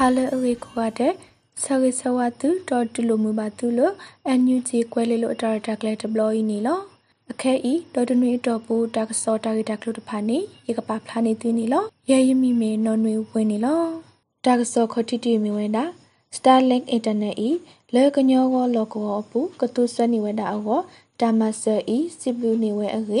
ဟာလေအေကိုရတဲ့ဆရေဆဝတုတော်တူလိုမူပါသူလို့အန်ယူဂျီကွဲလေးလို့အတားတက်ကလေးဒဘလီနီလောအခဲဤဒေါ်တနွေတော်ပူတာကစောတာဂီတာကလုတဖာနေရေကပါဖလာနေသူနီလောရဲယမီမေနော်နွေဝင်နီလောတာကစောခတိတီမီဝဲတာ Starlink Internet ဤလေကညောဝလောကောအပူကတုဆွနီဝဲတာအောတာမဆာဤစီဘလူနေဝဲအေ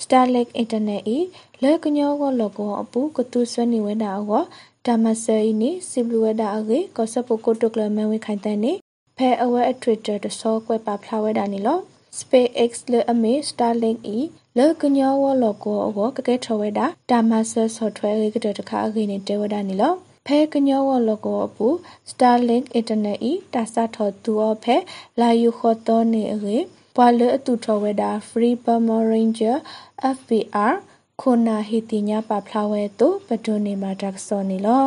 ကောဆပ်ဖို့ကိုတုကလတဲဝဲတာဂိနီလော Starlink Internet ဤလေကညောဝလောကောအပူကတုဆွနီဝဲတာအောတာမဆာဤနေစီဘလူဝဲတာအေကောဆပ်ဖို့ကိုတုကလမဲဝဲခိုင်တဲ့နေဖဲအဝဲအ Twitter တစောကွဲပါဖလာဝဲတာနီလော SpaceX လေအမေ Starlink ဤလေကညောဝလောကောအောကကဲထော်ဝဲတာတာမဆာဆော့ဖ်ဝဲကတဲ့တခါအခိနေတဲဝဲတာနီလောဖဲကညောဝလောကောအပူ Starlink Internet ဤတာစထော်သူအဖဲလာယူခေါ်တော်နေအေ ပွာလအတူထော်ဝဲတာ Free Burma Ranger FBR ခုနာဟီတီညာပါဖလာဝဲတုပဒုနေမှာတက်စောနေလော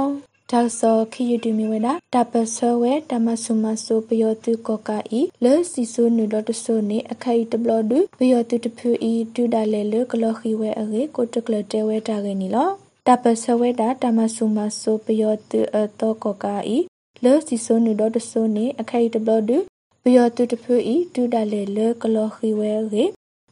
တောက်စောခီယူတူမီဝဒတပဆောဝဲတမဆုမဆုပယောတုကောကာဤလေစီဆုနုဒတဆုနေအခိုင်တဘလဒုပယောတုတဖူဤတူဒါလေလေကလခီဝဲအေကိုတကလတဲဝဲတာကနေလောတပဆဝဲတာတမဆုမဆုပယောတုအတောကောကာဤလေစီဆုနုဒတဆုနေအခိုင်တဘလဒု ပယောတုတဖူဤတူဒါလေလေကလခီဝဲအေ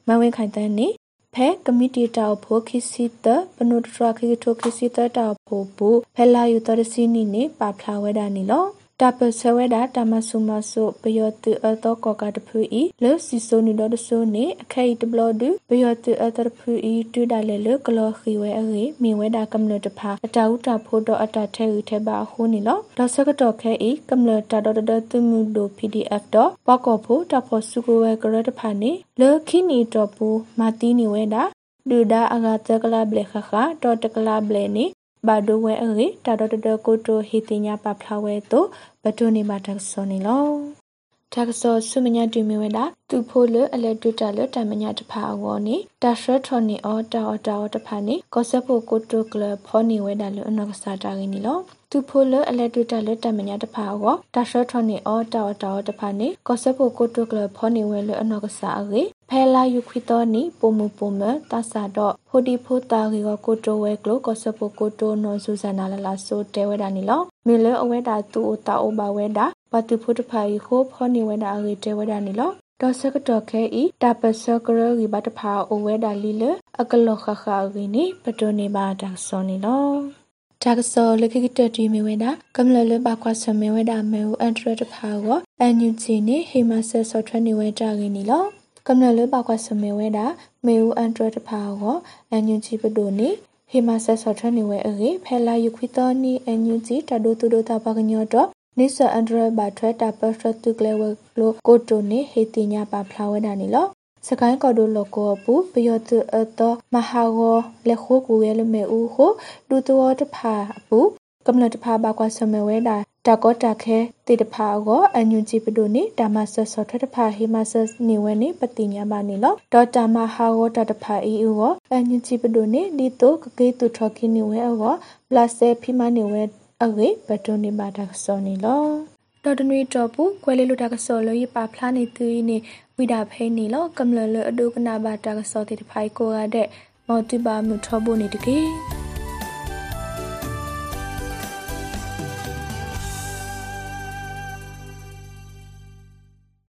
မဝဲခိုင်တန်းနေဖဲကမတီတောက်ဖို့ခိစီတပနုတရခိထိုခိစီတတောက်ဖို့ဘူးဖဲလာယူတရစီနီနေပါဖလာဝဲတာနီလော တပဆဝဲတာတမဆုမဆုပယောတုအတောကောကတဖူဤလောစီဆိုနီလောတဆိုနေအခဲတဘလဒပယောတုအတဖူဤတူဒါလေလကလောခီဝဲအေမိဝဲတာကမ္လတဖာအတာဥတာဖို့တော့အတာထဲဥထဲပါဟိုနီလောဒေါ်စကတော့ခဲဤကမ္လတာဒေါ်ဒတူမူဒို PDF တော့ပောက်ကောဖို့တဖို့စုကိုဝဲကရတဖာနေလောခိနီတော့ပူမာတီနီဝဲတာဒူဒါအဂါတကလာဘလေခခတော့တကလာဘလေနီ ဘာဒိုဝဲအေတာဒတကိုတိုဟီတင်ညာပဖလာဝဲတိုဘတိုနေမှာတက်စောနေလောတက်စောဆုမညာတူမီဝဲတာသူဖိုလအလက်တွေ့တာလတမညာတဖာဝောနေတာရှရထော်နီအော်တာအော်တာအော်တဖာနေကောဆပ်ဖို့ကိုတိုကလဖောနေဝဲတာလအနောက်ကစားတာရင်းနီလော သူဖိုလအလက်တွေ့တာလတမညာတဖာဝောတာရှရထော်နီအော်တာအော်တာအော်တဖာနေကောဆပ်ဖို့ကိုတိုကလဖောနေဝဲလအနောက်ကစားအေဖဲလာယူခွီတော်နီပုံမူပုံမတဆာတော့ဖိုဒီဖိုတာရီကိုကိုတိုဝဲကလိုကောဆပိုကိုတိုနော်ဆူဇာနာလာလာဆိုတဲဝဲတာနီလောမီလအဝဲတာတူအိုတာအိုဘာဝဲတာဘတ်တူဖိုတဖိုင်ခိုဖောနေဝဲတာအရီတဲဝဲတာနီလောဒေါ်စကတော်ခဲဤတပစကရရီဘတ်ဖာအိုဝဲတာလီလအကလောခခအရီနီပတိုနေပါတာဆောနီလော တာကစောလခိကတတီမီဝဲတာကမ္လလဘခွာဆမေဝဲတာမေဦးအန်ဒရတဖာကိုအန်ယူဂျီနေဟေမဆဲဆော့ထွဲနေဝဲတာရင်းနီလောကမ္နလဘကွာစမေဝဲတာမေဦးအန်ဒရတဖာကိုအန်ယူဂျီပဒိုနီဟေမဆက်ဆော့ထနေဝဲအေဖဲလာယူခွီတော်နီအန်ယူဂျီတဒိုတူဒိုတာပကညောတော့နိစအန်ဒရဘထွဲတာပစတုကလေဝလိုကိုတိုနေဟေတိညာပါဖလာဝဲတာနီလော စကိုင်းကော်ဒိုလောကောပူပယောတအတမဟာဝလေခိုကူရဲလမေဦးဟုဒူတောတဖာပူကမ္လတဖာဘာကွာစမေဝဲတာတကောတခဲတေတဖာကိုအညွန်ကြည့်ပဒိုနေဒါမဆဆောထထဖာဟိမဆနေဝဲနေပတိညာမနေလောဒေါ်တာမဟာဝတတဖာအီဦးကိုအညွန်ကြည့်ပဒိုနေဒီတိုကကေတူထော်ခိနေဝဲအောပလတ်ဆေဖိမနေဝဲအဝေပဒိုနေပါတာဆောနေလော တော်တနွေတော်ပူကွဲလေးလိုတာကစော်လို့ရပါဖလားနေသူနေဝိဒါဖဲနေလောကမ္လလအဒုကနာဘာတာကစောတေတဖိုင်ကိုရတဲ့မော်တိပါမှုထောဖို့နေတကေ